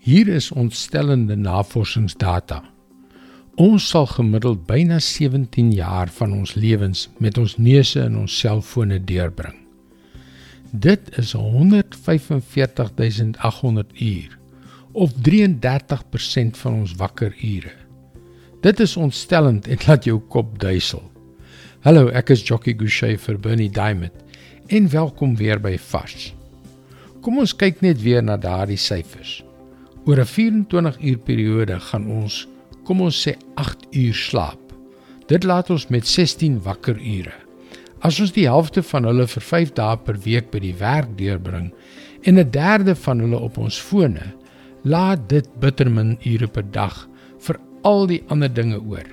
Hier is ontstellende navorsingsdata. Ons sal gemiddeld byna 17 jaar van ons lewens met ons neuse in ons selfone deurbring. Dit is 145800 uur of 33% van ons wakker ure. Dit is ontstellend en laat jou kop duisel. Hallo, ek is Jockey Gouchee vir Bernie Diamond en welkom weer by Fas. Kom ons kyk net weer na daardie syfers. Oor 'n 24 uur periode gaan ons, kom ons sê 8 uur slaap. Dit laat ons met 16 wakker ure. As ons die helfte van hulle vir 5 dae per week by die werk deurbring en 'n derde van hulle op ons fone, laat dit bittermin ure per dag vir al die ander dinge oor.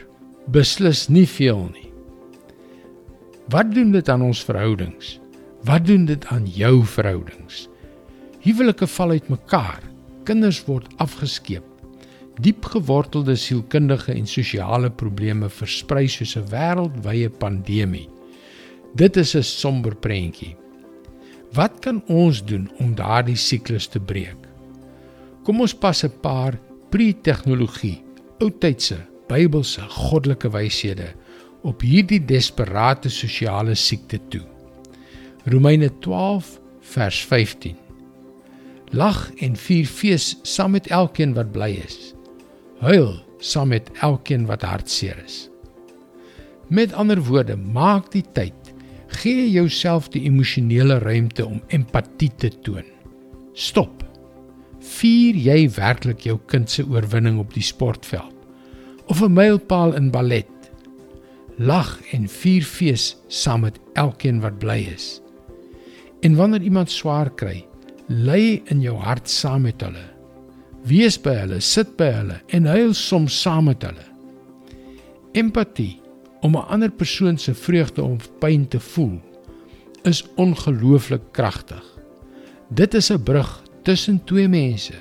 Beslis nie veel nie. Wat doen dit aan ons verhoudings? Wat doen dit aan jou verhoudings? Huwelike val uitmekaar. Kinders word afgeskeep. Diep gewortelde sielkundige en sosiale probleme versprei soos 'n wêreldwye pandemie. Dit is 'n somber prentjie. Wat kan ons doen om daardie siklus te breek? Kom ons pas 'n paar pre-tegnologie, oudtydse, Bybelse, goddelike wyshede op hierdie desperate sosiale siekte toe. Romeine 12 vers 15 Lag en vier fees saam met elkeen wat bly is. Huil saam met elkeen wat hartseer is. Met ander woorde, maak die tyd. Gee jouself die emosionele ruimte om empatie te toon. Stop. Vier jy werklik jou kind se oorwinning op die sportveld of 'n mylpaal in ballet? Lag en vier fees saam met elkeen wat bly is. En wanneer iemand swaar kry, Lê in jou hart saam met hulle. Wees by hulle, sit by hulle en huil soms saam met hulle. Empatie om 'n ander persoon se vreugde of pyn te voel is ongelooflik kragtig. Dit is 'n brug tussen twee mense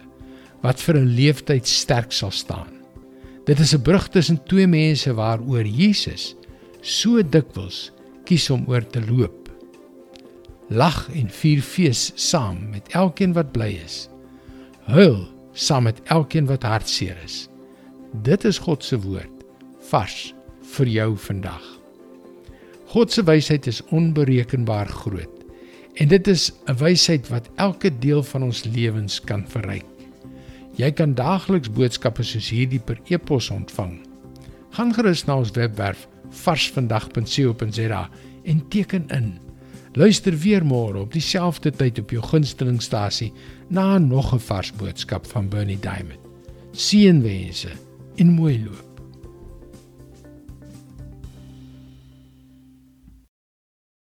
wat vir 'n leeftyd sterk sal staan. Dit is 'n brug tussen twee mense waaroor Jesus so dikwels kies om oor te loop lag en vier fees saam met elkeen wat bly is. Huil saam met elkeen wat hartseer is. Dit is God se woord vars vir jou vandag. God se wysheid is onberekenbaar groot en dit is 'n wysheid wat elke deel van ons lewens kan verryk. Jy kan daagliks boodskappe soos hierdie per e-pos ontvang. Gaan gerus na ons webwerf varsvandag.co.za en teken in Luister weer môre op dieselfde tyd op jou gunstelingstasie na nog 'n vars boodskap van Bernie Diamond. Seënwense en mooi loop.